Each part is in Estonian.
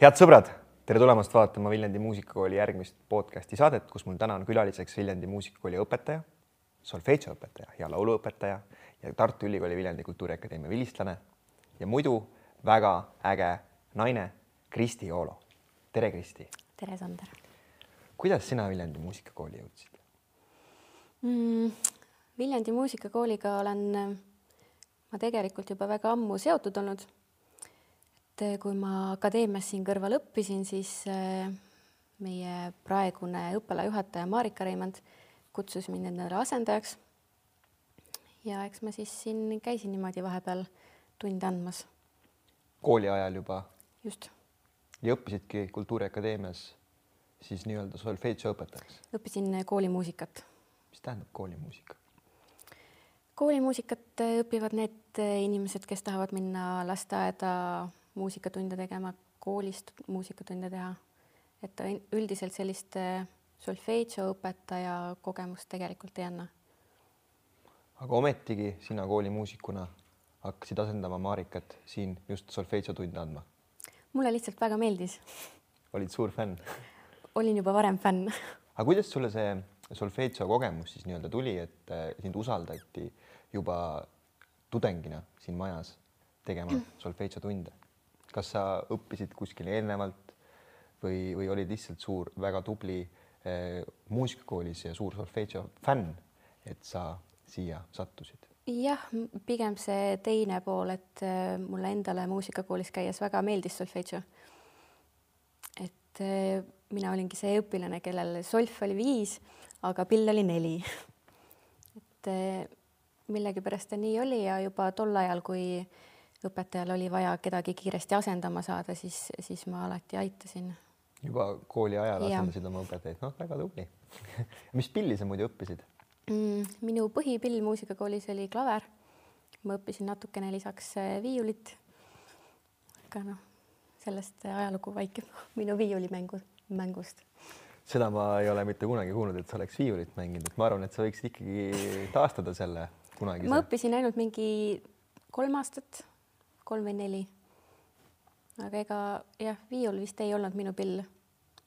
head sõbrad, tere tulemast vaatama Viljandi Muusikakooli järgmist podcasti saadet, kus mul täna on külaliseks Viljandi Muusikakooli õpetaja, solfedžo õpetaja ja lauluõpetaja ja Tartu Ülikooli Viljandi Kultuuriakadeemia vilistlane ja muidu väga äge naine Kristi Oolo. tere, Kristi. tere, Sander. kuidas sina Viljandi Muusikakooli jõudsid mm,? Viljandi Muusikakooliga olen ma tegelikult juba väga ammu seotud olnud et eh, kui ma akadeemias siin kõrval õppisin, siis eh, meie praegune õppealajuhataja Marika Reimand kutsus mind endale asendajaks. ja eks ma siis siin käisin niimoodi vahepeal tunde andmas. kooli ajal juba? just. ja õppisidki Kultuuriakadeemias siis nii-öelda solfedžo õpetajaks? õppisin koolimuusikat. mis tähendab koolimuusika? koolimuusikat õpivad need inimesed, kes tahavad minna lasteaeda muusikatunde tegema, koolist muusikatunde teha. et üldiselt sellist äh, solfedžo õpetaja kogemust tegelikult ei anna. aga ometigi sina koolimuusikuna hakkasid asendama Marikat siin just solfedžo tunde andma? mulle lihtsalt väga meeldis. olid suur fänn? olin juba varem fänn. aga kuidas sulle see solfedžo kogemus siis nii-öelda tuli, et äh, sind usaldati juba tudengina siin majas tegema solfedžo tunde? Kas sa õppisid kuskil eelnevalt või, või olid lihtsalt suur, väga tubli eh, muusikakoolis ja suur solfedžo fänn, et sa siia sattusid? jah, pigem see teine pool, et eh, mulle endale muusikakoolis käies väga meeldis solfedžo. et eh, mina olingi see õpilane, kellel solf oli viis, aga pill oli neli. et eh, millegipärast ta nii oli ja juba tol ajal, kui õpetajal oli vaja kedagi kiiresti asendama saada, siis, siis ma alati aitasin. juba kooli ajal asendasid oma õpetajaid, noh, väga tubli mis pilli sa muidu õppisid mm,? minu põhipill muusikakoolis oli klaver. ma õppisin natukene lisaks äh, viiulit. aga noh, sellest ajalugu vaikib minu viiulimängu, mängust seda ma ei ole mitte kunagi kuulnud, et sa oleks viiulit mänginud, et ma arvan, et sa võiksid ikkagi taastada selle kunagi. ma õppisin ainult mingi kolm aastat kolm või neli. aga ega jah, viiul vist ei olnud minu pill.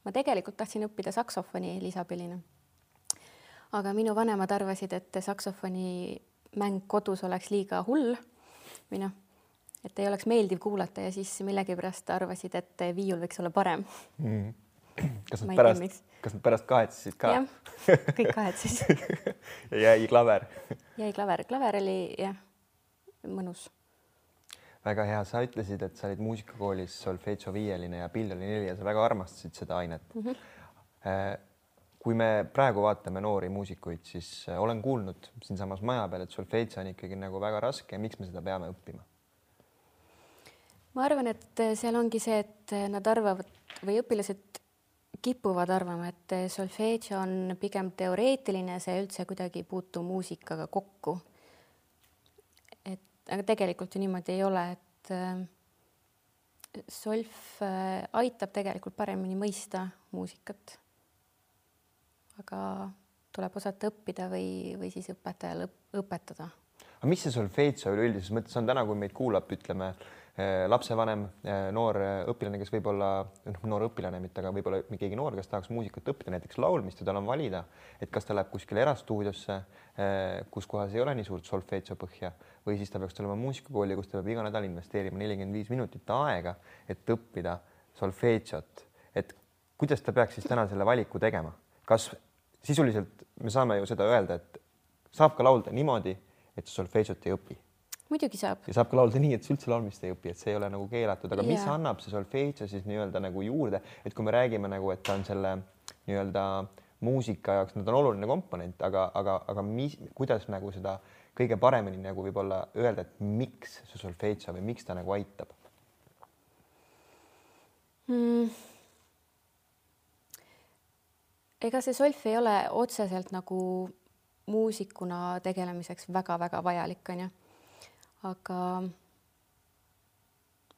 ma tegelikult tahtsin õppida saksofoni lisapillina. aga minu vanemad arvasid, et saksofoni mäng kodus oleks liiga hull või noh, et ei oleks meeldiv kuulata ja siis millegipärast arvasid, et viiul võiks olla parem mm. kas nad pärast, kas nad pärast kahetsesid ka? jah, kõik kahetsesid ja jäi klaver? jäi klaver, klaver oli jah, mõnus väga hea, sa ütlesid, et sa olid muusikakoolis solfedžo viieline ja pill oli neli ja sa väga armastasid seda ainet mm. -hmm. kui me praegu vaatame noori muusikuid, siis äh, olen kuulnud siinsamas maja peal, et solfedžo on ikkagi nagu väga raske. miks me seda peame õppima? ma arvan, et äh, seal ongi see, et nad arvavad või õpilased kipuvad arvama, et solfedžo on pigem teoreetiline, see üldse kuidagi ei puutu muusikaga kokku aga tegelikult ju niimoodi ei ole, et äh, solf äh, aitab tegelikult paremini mõista muusikat. aga tuleb osata õppida või, või siis õpetajal õpetada. aga mis see solfedžo üleüldises mõttes on täna, kui meid kuulab, ütleme Eh, lapsevanem, noor õpilane, kes võib-olla, noh, noor õpilane, mitte, aga võib-olla keegi noor, kes tahaks muusikat õppida, näiteks laulmist ja tal on valida, et kas ta läheb kuskile erastuudiosse, kus kohas ei ole nii suurt solfedžo põhja või siis ta peaks tulema muusikakooli, kus ta peab iga nädal investeerima nelikümmend viis minutit aega, et õppida solfedžot. et kuidas ta peaks siis täna selle valiku tegema, kas sisuliselt me saame ju seda öelda, et saab ka laulda niimoodi, et solfedžot ei õpi muidugi saab. ja saab ka laulda nii, et sa üldse laulmist ei õpi, et see ei ole nagu keelatud, aga mis yeah. annab see solfedžo siis nii-öelda nagu juurde, et kui me räägime nagu, et ta on selle nii-öelda muusika jaoks, ta on oluline komponent, aga, aga, aga mis, kuidas nagu seda kõige paremini nagu võib-olla öelda, et miks see solfedžo või miks ta nagu aitab mm.? ega see solf ei ole otseselt nagu muusikuna tegelemiseks väga-väga vajalik, onju aga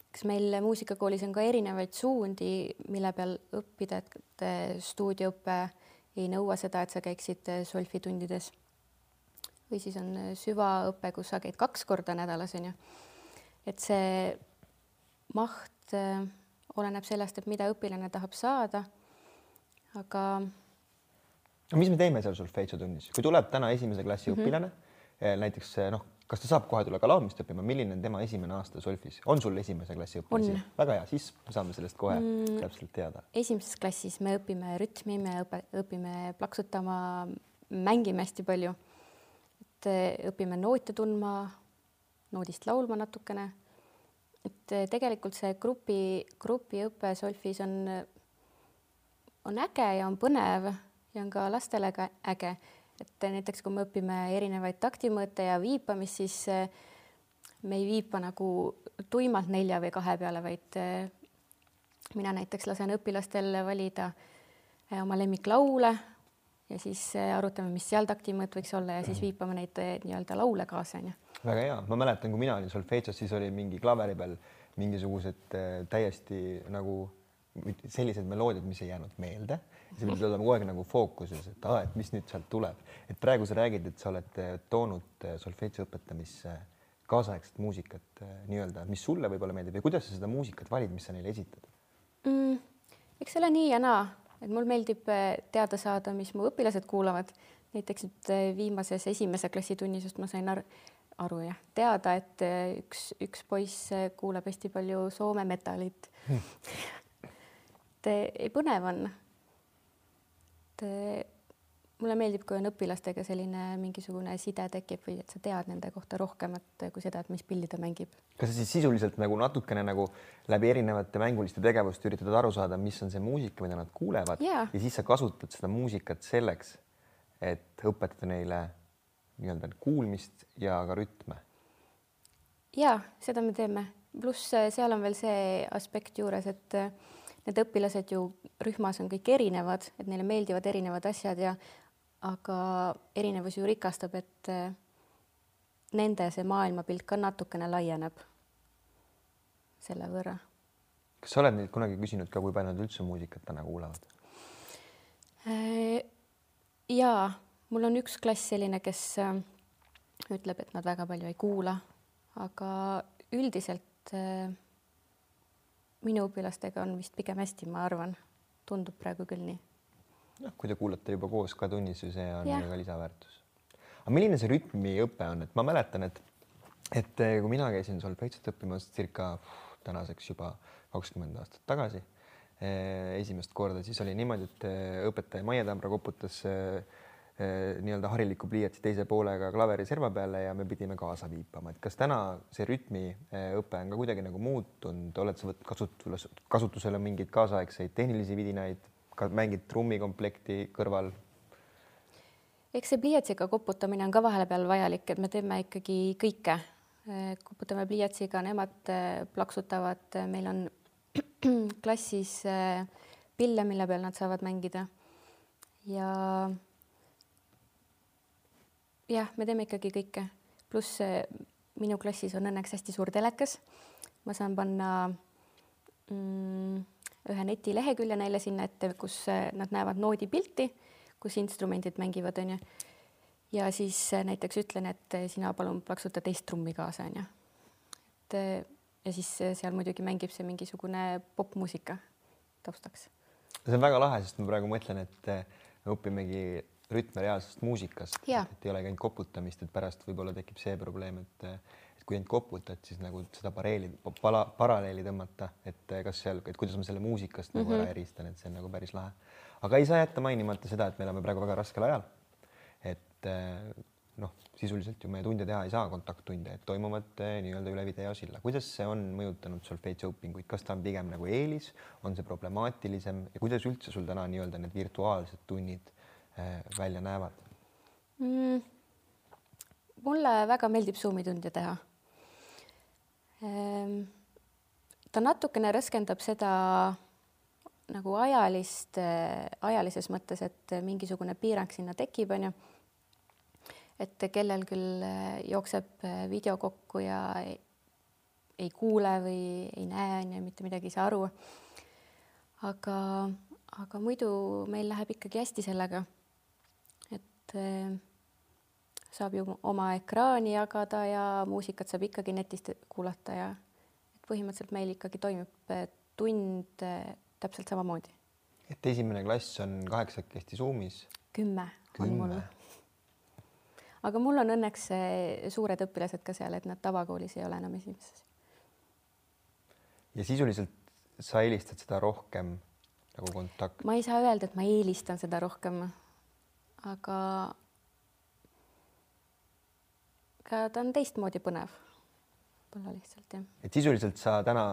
eks meil muusikakoolis on ka erinevaid suundi, mille peal õppida, et stuudioõpe ei nõua seda, et sa käiksid solfitundides. Või siis on süvaõpe, kus sa käid kaks korda nädalas, on ju. et see maht oleneb sellest, et mida õpilane tahab saada. aga no mis me teeme seal solfeitsiotunnis, kui tuleb täna esimese klassi mm -hmm. õpilane, näiteks noh, kas ta saab kohe tulla ka laulmist õppima, milline on tema esimene aasta solfis, on sul esimese klassi õpilasi? väga hea, siis saame sellest kohe mm, täpselt teada. esimeses klassis me õpime rütmi, me õpe, õpime plaksutama, mängime hästi palju. Et õpime noote tundma, noodist laulma natukene. et tegelikult see grupi, grupiõpe solfis on, on äge ja on põnev ja on ka lastele ka äge, et näiteks kui me õpime erinevaid taktimõõte ja viipamist, siis eh, me ei viipa nagu tuimalt nelja või kahe peale, vaid eh, mina näiteks lasen õpilastel valida eh, oma lemmiklaule ja siis arutame, mis seal taktimõõt võiks olla ja siis viipame neid nii-öelda laule kaasa onju. väga hea, ma mäletan, kui mina olin solfeitsos, siis oli mingi klaveri peal mingisugused täiesti nagu sellised meloodiad, mis ei jäänud meelde. Sa pidid olema kogu aeg nagu fookuses, et aa, et mis nüüd sealt tuleb, et praegu sa räägid, et sa oled eh, toonud eh, solfeitsi õpetamisse kaasaegset muusikat eh, nii-öelda, mis sulle võib-olla meeldib ja kuidas sa seda muusikat valid, mis sa neile esitad? Mm,? eks ole nii ja naa, et mul meeldib teada saada, mis mu õpilased kuulavad. näiteks nüüd viimases esimese klassi tunnis just ma sain aru, aru jah, teada, et üks, üks poiss kuulab hästi palju Soome metalit hmm. et põnev on et mulle meeldib, kui on õpilastega selline mingisugune side tekib või et sa tead nende kohta rohkemat kui seda, et mis pilli ta mängib. kas sa siis sisuliselt nagu natukene nagu läbi erinevate mänguliste tegevuste üritad aru saada, mis on see muusika, mida nad kuulevad yeah. ja siis sa kasutad seda muusikat selleks, et õpetada neile nii-öelda kuulmist ja ka rütme? ja seda me teeme, pluss eh, seal on veel see aspekt juures, et eh, need õpilased ju rühmas on kõik erinevad, et neile meeldivad erinevad asjad ja aga erinevus ju rikastab, et eh, nende see maailmapilt ka natukene laieneb selle võrra. kas sa oled neid kunagi küsinud ka, kui palju nad üldse muusikat täna kuulavad? Eh, ja mul on üks klass selline, kes eh, ütleb, et nad väga palju ei kuula, aga üldiselt minu õpilastega on vist pigem hästi, ma arvan, tundub praegu küll nii. Noh, kui te kuulate juba koos ka tunnis ju see on ka lisaväärtus. aga milline see rütmiõpe on, et ma mäletan, et et eh, kui mina käisin solfeitsit õppimas circa tänaseks juba kakskümmend aastat tagasi eh, esimest korda, siis oli niimoodi, et eh, õpetaja Maie Tambra koputas nii-öelda hariliku pliiatsi teise poolega klaveri serva peale ja me pidime kaasa viipama, et kas täna see rütmiõpe on ka kuidagi nagu muutunud, oled sa võtnud kasutusele, kasutusele mingeid kaasaegseid tehnilisi vidinaid, ka mängid trummikomplekti kõrval? eks see pliiatsiga koputamine on ka vahepeal vajalik, et me teeme ikkagi kõike. Eh, koputame pliiatsiga, nemad eh, plaksutavad, meil on klassis pille, mille peal nad saavad mängida ja jah, me teeme ikkagi kõike, pluss minu klassis on õnneks hästi suur telekas. ma saan panna mm, ühe netilehekülje neile sinna ette, kus nad näevad noodipilti, kus instrumendid mängivad, onju. ja siis näiteks ütlen, et sina palun plaksuta teist trummi kaasa, onju. et ja siis seal muidugi mängib see mingisugune popmuusika taustaks. see on väga lahe, sest ma praegu mõtlen, et me õpimegi rütme reaalsest muusikast, et ei olegi ainult koputamist, et pärast võib-olla tekib see probleem, et et kui ainult koputad, siis nagu seda pareeli, pala, paralleeli tõmmata, et kas seal, et kuidas ma selle muusikast mm -hmm. nagu ära mhm. eristan, et see on nagu päris lahe. aga ei saa jätta mainimata seda, et me elame praegu väga raskel ajal. et noh, sisuliselt ju meie tunde teha ei saa, kontakttunde, et toimuvad nii-öelda üle videosilla. kuidas see on mõjutanud solfeitsi õpinguid, kas ta on pigem nagu eelis, on see problemaatilisem ja kuidas üldse sul täna nii-öelda need virtuaalsed tunnid Äh, välja näevad mm,? mulle väga meeldib Zoomi tunde teha. Ehm, ta natukene raskendab seda nagu ajalist, ajalises mõttes, et mingisugune piirang sinna tekib, onju. et kellel küll jookseb video kokku ja ei, ei kuule või ei näe, onju, mitte midagi ei saa aru. aga, aga muidu meil läheb ikkagi hästi sellega et eh, saab ju oma ekraani jagada ja muusikat saab ikkagi netist kuulata ja et põhimõtteliselt meil ikkagi toimib tund äh, täpselt samamoodi. et esimene klass on kaheksakesti Zoomis? kümme on mul. aga mul on õnneks äh, suured õpilased ka seal, et nad tavakoolis ei ole enam esimeses. ja sisuliselt sa eelistad seda rohkem nagu kontakt? ma ei saa öelda, et ma eelistan seda rohkem, aga ka ta on teistmoodi põnev. võib-olla lihtsalt jah. et sisuliselt sa täna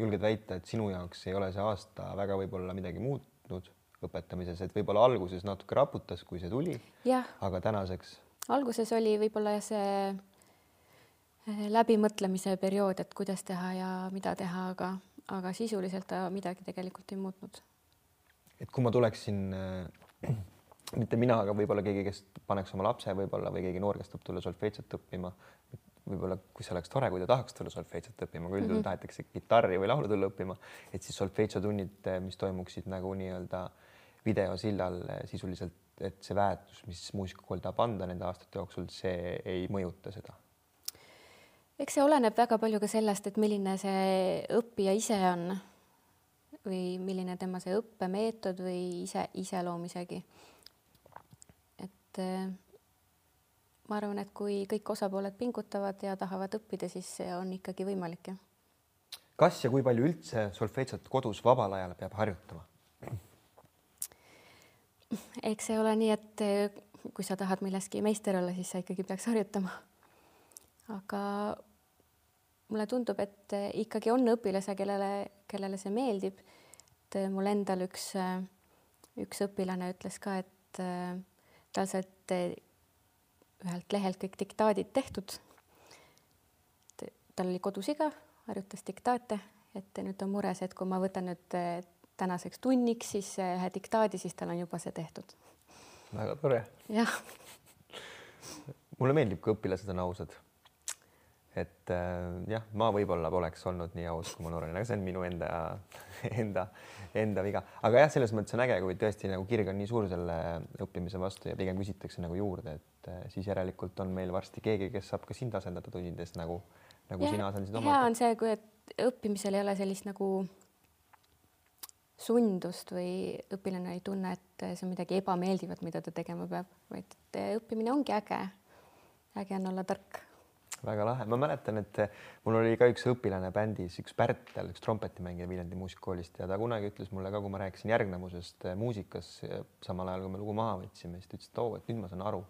julged väita, et sinu jaoks ei ole see aasta väga võib-olla midagi muutnud õpetamises, et võib-olla alguses natuke raputas, kui see tuli. aga tänaseks? alguses oli võib-olla see eh, läbimõtlemise periood, et kuidas teha ja mida teha, aga, aga sisuliselt ta midagi tegelikult ei muutnud. et kui ma tuleksin äh, mitte mina, aga võib-olla keegi, kes paneks oma lapse võib-olla või keegi noor, kes tahab tulla solfeedset õppima. võib-olla, kui see oleks tore, kui ta tahaks tulla solfeedset õppima, kui üldjuhul mm -hmm. tahetakse kitarri või laulu tulla õppima, et siis solfeetso tunnid, mis toimuksid nagu nii-öelda videosillal sisuliselt, et see väärtus, mis muusikakool tahab anda nende aastate jooksul, see ei mõjuta seda eks see oleneb väga palju ka sellest, et milline see õppija ise on või milline tema see õppemeetod või ise, iseloom isegi et äh, ma arvan, et kui kõik osapooled pingutavad ja tahavad õppida, siis see on ikkagi võimalik, jah. kas ja kui palju üldse solfeedžot kodus vabal ajal peab harjutama? eks see ole nii, et äh, kui sa tahad milleski meister olla, siis sa ikkagi peaks harjutama. aga mulle tundub, et äh, ikkagi on õpilase, kellele, kellele see meeldib. et mul endal üks, üks õpilane ütles ka, et tal said ühelt lehelt kõik diktaadid tehtud. tal oli kodus iga, harjutas diktaate, et nüüd on mures, et kui ma võtan nüüd eh, tänaseks tunniks siis eh, ühe diktaadi, siis tal on juba see tehtud. väga tore. jah. mulle meeldib, kui õpilased on ausad et äh, jah, ma võib-olla poleks olnud nii aus, kui ma noor olin, aga see on minu enda, enda, enda viga, aga jah, selles mõttes on äge, kui tõesti nagu kirg on nii suur selle õppimise vastu ja pigem küsitakse nagu juurde, et äh, siis järelikult on meil varsti keegi, kes saab ka sind asendada tundides nagu, nagu ja, sina asendasid oma. hea on see, kui et õppimisel ei ole sellist nagu sundust või õpilane ei tunne, et see on midagi ebameeldivat, mida ta tegema peab, vaid õppimine ongi äge. äge on olla tark väga lahe, ma mäletan, et mul oli ka üks õpilane bändis, üks Pärtel, üks trompetimängija Viljandi muusikakoolist ja ta kunagi ütles mulle ka, kui ma rääkisin järgnevusest muusikas, samal ajal kui me lugu maha võtsime, siis ta ütles, et oo, et nüüd ma saan aru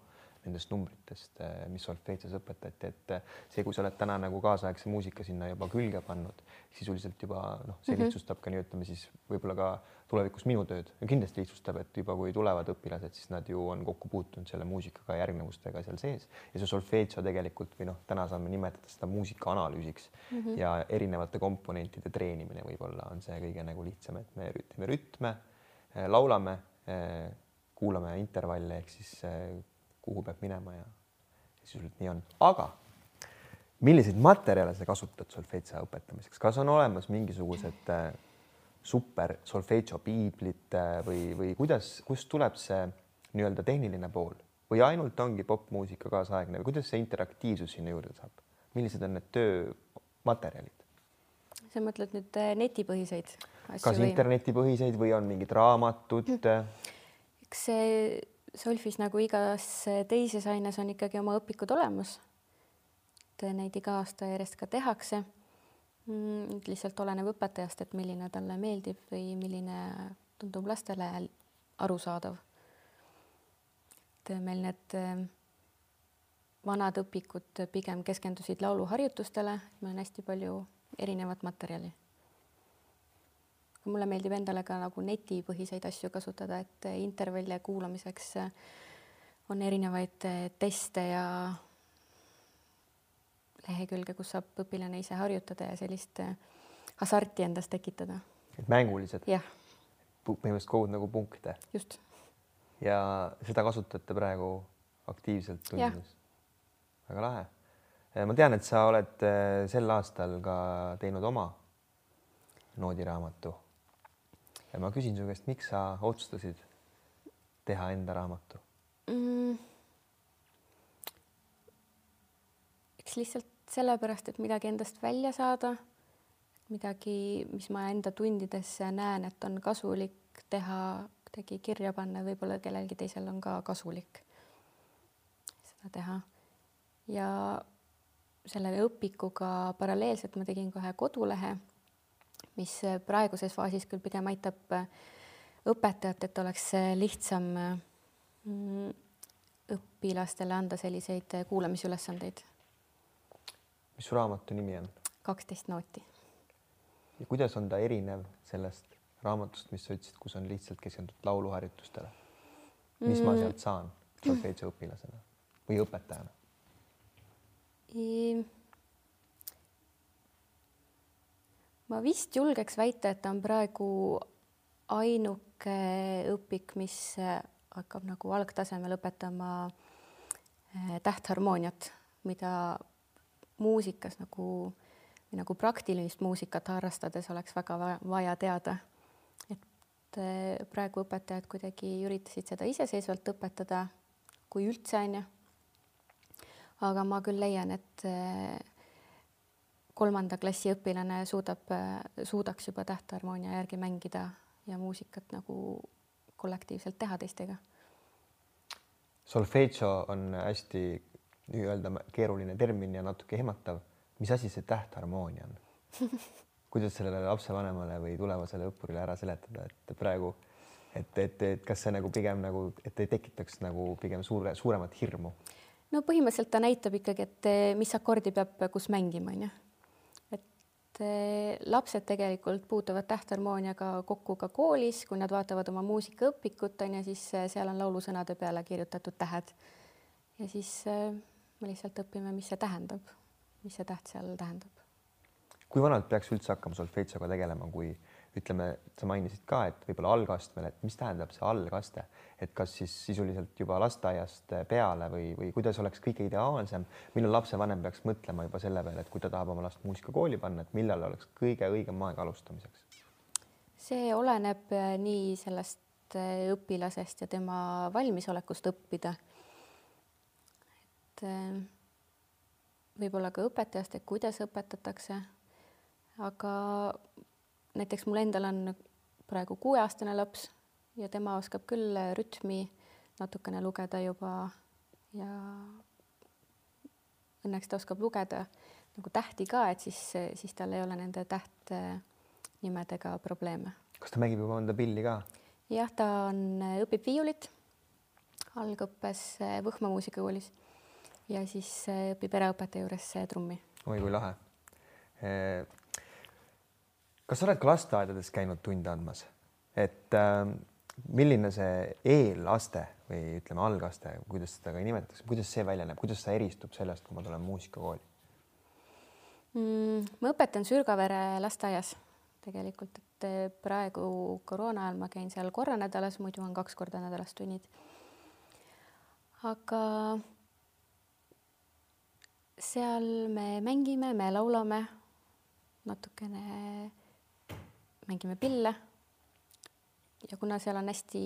nendest numbritest, eh, mis solfeetsis õpetati, et eh, see, kui sa oled täna nagu kaasaegse muusika sinna juba külge pannud, sisuliselt juba noh, see -hmm. lihtsustab ka nii ütleme siis võib-olla ka tulevikus minu tööd. Ja kindlasti lihtsustab, et juba kui tulevad õpilased, siis nad ju on kokku puutunud selle muusikaga järgnevustega seal sees. Ja see solfeetso tegelikult või noh, täna saame nimetada seda muusika analüüsiks. Mm -hmm. ja erinevate komponentide treenimine võib-olla on see kõige nagu lihtsam, et me teeme rütme, eh, laulame, kuulame intervalle ehk siis kuhu peab minema ja sisuliselt nii on, aga milliseid materjale sa kasutad solfeitsa õpetamiseks, kas on olemas mingisugused äh, super solfeitso piiblid äh, või, või kuidas, kust tuleb see nii-öelda tehniline pool või ainult ongi popmuusika kaasaegne või kuidas see interaktiivsus sinna juurde saab? millised on need töömaterjalid? sa mõtled nüüd äh, netipõhiseid asju? kas või? internetipõhiseid või on mingid raamatud? eks see Solfis nagu igas teises aines on ikkagi oma õpikud olemas. et neid iga aasta järjest ka tehakse mm,. lihtsalt oleneb õpetajast, et milline talle meeldib või milline tundub lastele arusaadav. et meil need eh, vanad õpikud pigem keskendusid lauluharjutustele, meil on hästi palju erinevat materjali mulle meeldib endale ka nagu netipõhiseid asju kasutada, et intervalle kuulamiseks on erinevaid teste ja lehekülge, kus saab õpilane ise harjutada ja sellist hasarti endas tekitada. et mängulised? jah. põhimõtteliselt kogud nagu punkte? just. ja seda kasutate praegu aktiivselt tundides? väga lahe. ma tean, et sa oled eh, sel aastal ka teinud oma noodiraamatu ja ma küsin su käest, miks sa otsustasid teha enda raamatu mm.? eks lihtsalt sellepärast, et midagi endast välja saada. midagi, mis ma enda tundides näen, et on kasulik teha, kuidagi kirja panna, võib-olla kellelgi teisel on ka kasulik seda teha. ja selle õpikuga paralleelselt ma tegin kohe kodulehe, mis praeguses faasis küll pigem aitab õpetajat, et oleks lihtsam mm, õpilastele anda selliseid kuulamisülesandeid. Mis su raamatu nimi on? kaksteist nooti. ja kuidas on ta erinev sellest raamatust, mis sa ütlesid, kus on lihtsalt keskendutud lauluharjutustele? mis mm. ma sealt saan solfeedži õpilasena või õpetajana? ma vist julgeks väita, et ta on praegu ainuke õpik, mis hakkab nagu algtasemel õpetama eh, tähtharmooniat, mida muusikas nagu, nagu praktilist muusikat harrastades oleks väga vaja teada. et eh, praegu õpetajad kuidagi üritasid seda iseseisvalt õpetada, kui üldse on ju. aga ma küll leian, et eh, kolmanda klassi õpilane suudab, suudaks juba tähtharmoonia järgi mängida ja muusikat nagu kollektiivselt teha teistega. Solfeggio on hästi nii-öelda keeruline termin ja natuke ehmatav. mis asi see tähtharmoonia on kuidas sellele lapsevanemale või tulevasele õppurile ära seletada, et praegu, et, et, et kas see nagu pigem nagu, et ei tekitaks nagu pigem suure, suuremat hirmu? no põhimõtteliselt ta näitab ikkagi, et mis akordi peab kus mängima, onju Eh, lapsed tegelikult puutuvad tähtharmooniaga kokku ka koolis, kui nad vaatavad oma muusikaõpikut on ju, siis eh, seal on laulusõnade peale kirjutatud tähed. ja siis eh, me lihtsalt õpime, mis see tähendab, mis see täht seal tähendab. kui vanalt peaks üldse hakkama solfeitsioga tegelema, kui ütleme, sa mainisid ka, et võib-olla algastmel, et mis tähendab see algaste, et kas siis sisuliselt juba lasteaiast peale või, või kuidas oleks kõige ideaalsem, millal lapsevanem peaks mõtlema juba selle peale, et kui ta tahab oma last muusikakooli panna, et millal oleks kõige õigem aeg alustamiseks? see oleneb äh, nii sellest äh, õpilasest ja tema valmisolekust õppida. Et äh, võib-olla ka õpetajast, et kuidas õpetatakse. aga näiteks mul endal on praegu kuueaastane laps ja tema oskab küll rütmi natukene lugeda juba ja õnneks ta oskab lugeda nagu tähti ka, et siis, siis tal ei ole nende tähtnimedega probleeme. kas ta mängib juba mõnda pilli ka? jah, ta on, õpib viiulit algõppes Võhma muusikakoolis ja siis õpib eraõpetaja juures trummi. oi kui lahe kas sa oled ka lasteaedades käinud tunde andmas, et äh, milline see eelaste või ütleme, algaste, kuidas seda ka nimetatakse, kuidas see välja näeb, kuidas see eristub sellest, kui ma tulen muusikakooli mm,? ma õpetan Sürgavere lasteaias tegelikult, et eh, praegu koroona ajal ma käin seal korra nädalas, muidu on kaks korda nädalas tunnid. aga seal me mängime, me laulame natukene mängime pille. ja kuna seal on hästi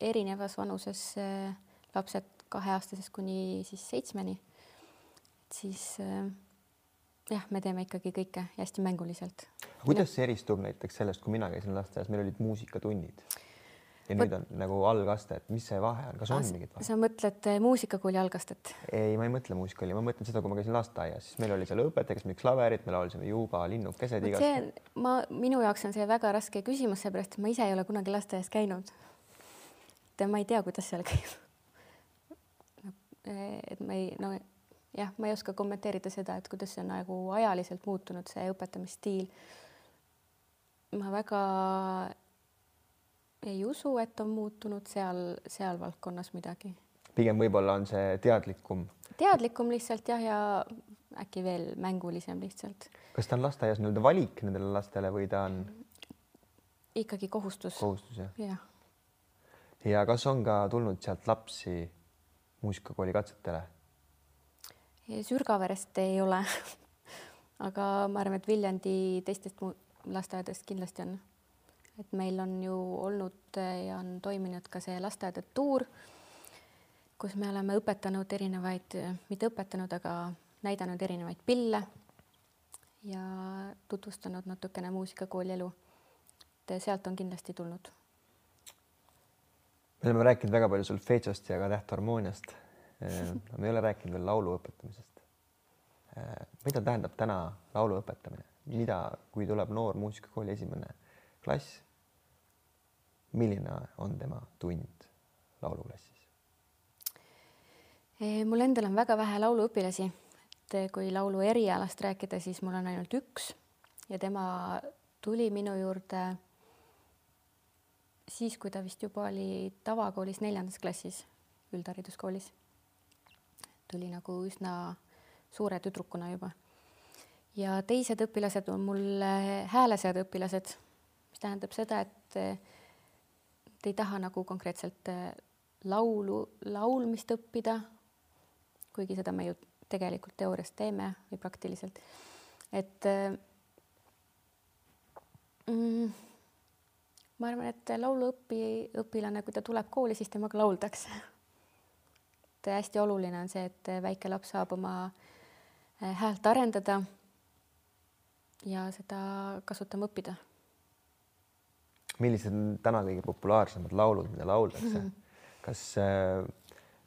erinevas vanuses äh, lapsed kaheaastasest kuni siis seitsmeni, siis äh, jah, me teeme ikkagi kõike hästi mänguliselt. kuidas see eristub näiteks sellest, kui mina käisin lasteaias, meil olid muusikatunnid ja nüüd on nagu algaste, et mis see vahe on, kas on mingit vahet? sa mõtled eh, muusikakooli algastet? ei, ma ei mõtle muusikakooli, ma mõtlen seda, kui ma käisin lasteaias, siis meil oli seal õpetaja, kes mängis klaverit, me laulsime juba linnukesed igast. see, ma, minu jaoks on see väga raske küsimus, seepärast et ma ise ei ole kunagi lasteaias käinud. et ma ei tea, kuidas seal käib. et ma ei, no jah, ma ei oska kommenteerida seda, et kuidas see on nagu ajaliselt muutunud, see õpetamisstiil. ma väga ei usu, et on muutunud seal, seal valdkonnas midagi. pigem võib-olla on see teadlikum. teadlikum lihtsalt jah, ja äkki veel mängulisem lihtsalt. kas ta on lasteaias nii-öelda valik nendele lastele või ta on? ikkagi kohustus. kohustus jah? jah. ja kas on ka tulnud sealt lapsi muusikakooli katsetele? Sürgaverest ei ole aga ma arvan, et Viljandi teistest lasteaedadest kindlasti on et meil on ju olnud ja on toiminud ka see lasteaedade tuur, kus me oleme õpetanud erinevaid, mitte õpetanud, aga näidanud erinevaid pille ja tutvustanud natukene muusikakooli elu. et sealt on kindlasti tulnud. me oleme rääkinud väga palju solfedžost ja ka tähtharmooniast. me ei ole rääkinud veel laulu õpetamisest. mida tähendab täna laulu õpetamine, mida, kui tuleb noor muusikakooli esimene klass, milline on tema tund lauluklassis? mul endal on väga vähe lauluõpilasi, et kui laulu erialast rääkida, siis mul on ainult üks ja tema tuli minu juurde siis, kui ta vist juba oli tavakoolis neljandas klassis, üldhariduskoolis. tuli nagu üsna suure tüdrukuna juba. ja teised õpilased on mul häälesead õpilased, mis tähendab seda, et et ei taha nagu konkreetselt laulu, laulmist õppida, kuigi seda me ju tegelikult teoorias teeme või praktiliselt. et mm, ma arvan, et lauluõpi, õpilane, kui ta tuleb kooli, siis temaga lauldakse. et hästi oluline on see, et väike laps saab oma eh, häält arendada ja seda kasutama õppida. Millised on täna kõige populaarsemad laulud, mida lauldakse kas äh,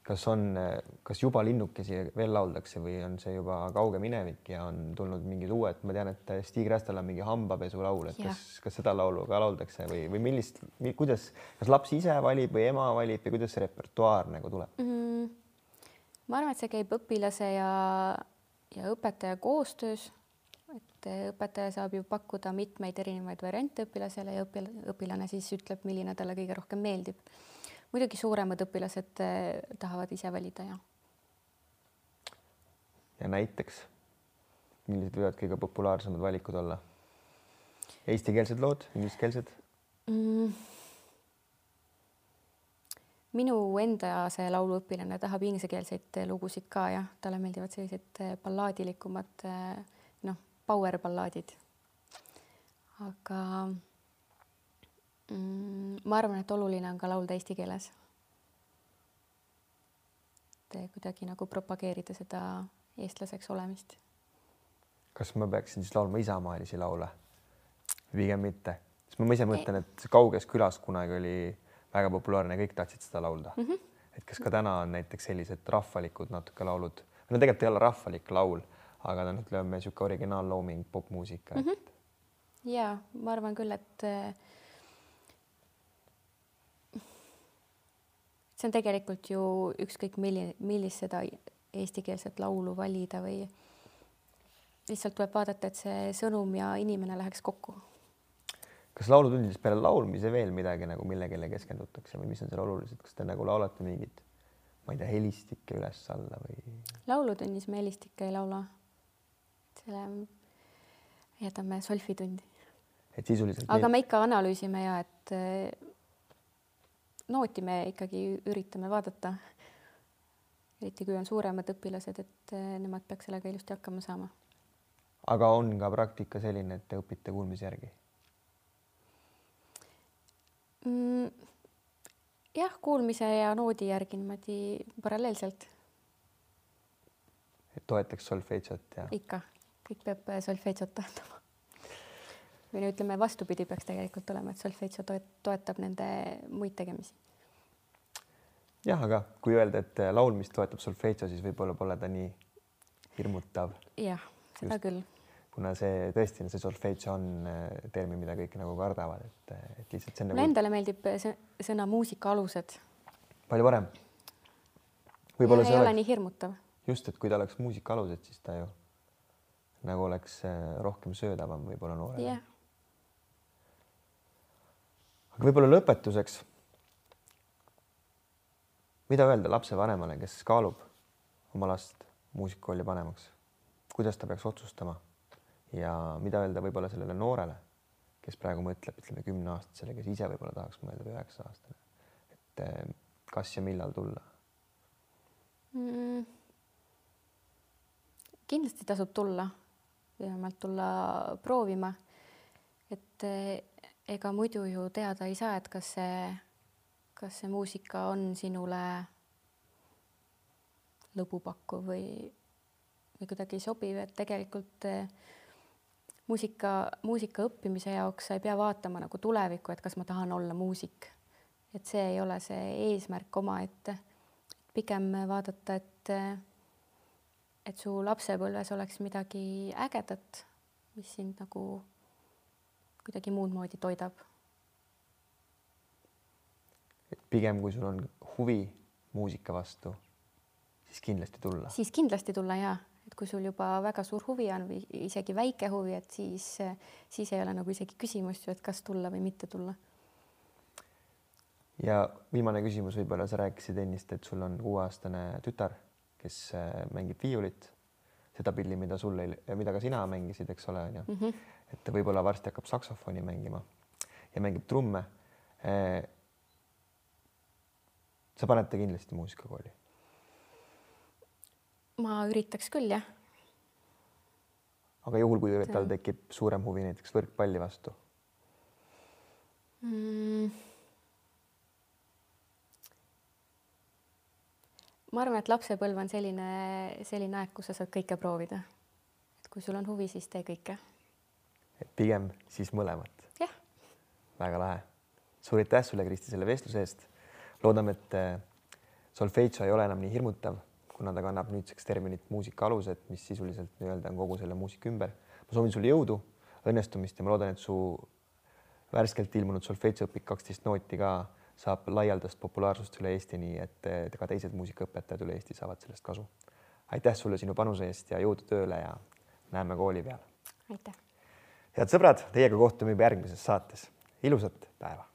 kas on, kas juba linnukesi veel lauldakse või on see juba kauge minevik ja on tulnud mingid uued, ma tean, et Stig Rästal on mingi hambapesulaul, et kas, kas seda laulu ka lauldakse või, või millist, kuidas, kas laps ise valib või ema valib või kuidas see repertuaar nagu tuleb mm? ma arvan, et see käib õpilase ja, ja õpetaja koostöös. Et õpetaja saab ju pakkuda mitmeid erinevaid variante õpilasele ja õpilane siis ütleb, milline talle kõige rohkem meeldib muidugi suuremad õpilased eh, tahavad ise valida ja. ja näiteks, millised võivad kõige populaarsemad valikud olla? Eestikeelsed lood, ingliskeelsed mm.? minu enda see lauluõpilane tahab inglisekeelseid lugusid ka jah, talle meeldivad sellised eh, ballaadilikumad eh, noh, power ballaadid. aga mm,? ma arvan, et oluline on ka laulda eesti keeles. et kuidagi nagu propageerida seda eestlaseks olemist. kas ma peaksin siis laulma isamaalisi laule? pigem mitte, sest ma ise mõtlen, et kauges külas kunagi oli väga populaarne, kõik tahtsid seda laulda mm. -hmm. et kas ka täna on näiteks sellised rahvalikud natuke laulud, no tegelikult ei ole rahvalik laul, aga ta on, ütleme niisugune originaallooming, popmuusika mm. -hmm. Ja ma arvan küll, et see on tegelikult ju ükskõik milline, millist seda eestikeelset laulu valida või lihtsalt tuleb vaadata, et see sõnum ja inimene läheks kokku. kas laulutundides peale laulmise veel midagi nagu millegile keskendutakse või mis on seal olulised, kas te nagu laulate mingit, ma ei tea, helistikke üles-alla või? laulutunnis me helistikke ei laula. Selle jätame solfitundi. et sisuliselt. aga me ikka analüüsime ja et nooti me ikkagi üritame vaadata. eriti kui on suuremad õpilased, et eh, nemad peaks sellega ilusti hakkama saama. aga on ka praktika selline, et te õpite kuulmise järgi mm,? jah, kuulmise ja noodi järgi niimoodi paralleelselt. et toetaks solfedžot ja? ikka, kõik peab solfedžot toetama või no ütleme, vastupidi peaks tegelikult olema, et solfedžo toetab nende muid tegemisi. jah, aga kui öelda, et laulmist toetab solfedžo, siis võib-olla pole ta nii hirmutav. jah, seda Just, küll. kuna see tõesti, see solfedžo on äh, termin, mida kõik nagu kardavad, et, et lihtsalt see on nagu.... mulle endale meeldib sõna muusika alused. palju parem. võib-olla see ei oleks... ole nii hirmutav. just, et kui ta oleks muusika alused, siis ta ju nagu oleks äh, rohkem söödavam võib-olla noorele yeah aga võib-olla lõpetuseks. mida öelda lapsevanemale, kes kaalub oma last muusikakooli panemaks, kuidas ta peaks otsustama ja mida öelda võib-olla sellele noorele, kes praegu mõtleb, ütleme kümneaastasele, kes ise võib-olla tahaks mõelda või üheksa aastane, et eh, kas ja millal tulla mm.? kindlasti tasub tulla, vähemalt tulla proovima, et eh, ega muidu ju teada ei saa, et kas see, kas see muusika on sinule lõbupakkuv või, või kuidagi sobiv, et tegelikult eh, muusika, muusika õppimise jaoks sa ei pea vaatama nagu tulevikku, et kas ma tahan olla muusik. et see ei ole see eesmärk omaette. pigem vaadata, et, et su lapsepõlves oleks midagi ägedat, mis sind nagu kuidagi muud moodi toidab. et pigem, kui sul on huvi muusika vastu, siis kindlasti tulla. siis kindlasti tulla ja, et kui sul juba väga suur huvi on või isegi väike huvi, et siis, siis ei ole nagu isegi küsimust ju, et kas tulla või mitte tulla. ja viimane küsimus, võib-olla sa rääkisid ennist, et sul on kuueaastane tütar, kes äh, mängib viiulit, seda pilli, mida sul ei, mida ka sina mängisid, eks ole, onju. Mhm. et võib-olla varsti hakkab saksofoni mängima ja mängib trumme äh, sa paned ta kindlasti muusikakooli? ma üritaks küll, jah. aga juhul, kui tal tekib suurem huvi näiteks võrkpalli vastu mm.? Ma arvan, et lapsepõlv on selline, selline aeg, kus sa saad kõike proovida. et kui sul on huvi, siis tee kõike. et pigem siis mõlemat? jah. väga lahe. suur aitäh sulle, Kristi, selle vestluse eest. loodame, et äh, solfeitso ei ole enam nii hirmutav, kuna ta kannab nüüdseks terminit muusika alused, mis sisuliselt nii-öelda on kogu selle muusika ümber. ma soovin sulle jõudu, õnnestumist ja ma loodan, et su värskelt ilmunud solfeitsoõpik kaksteist nooti ka saab laialdast populaarsust üle Eesti, nii et ka teised muusikaõpetajad üle Eesti saavad sellest kasu. aitäh sulle sinu panuse eest ja jõudu tööle ja näeme kooli peal. aitäh. head sõbrad, teiega kohtume juba järgmises saates. ilusat päeva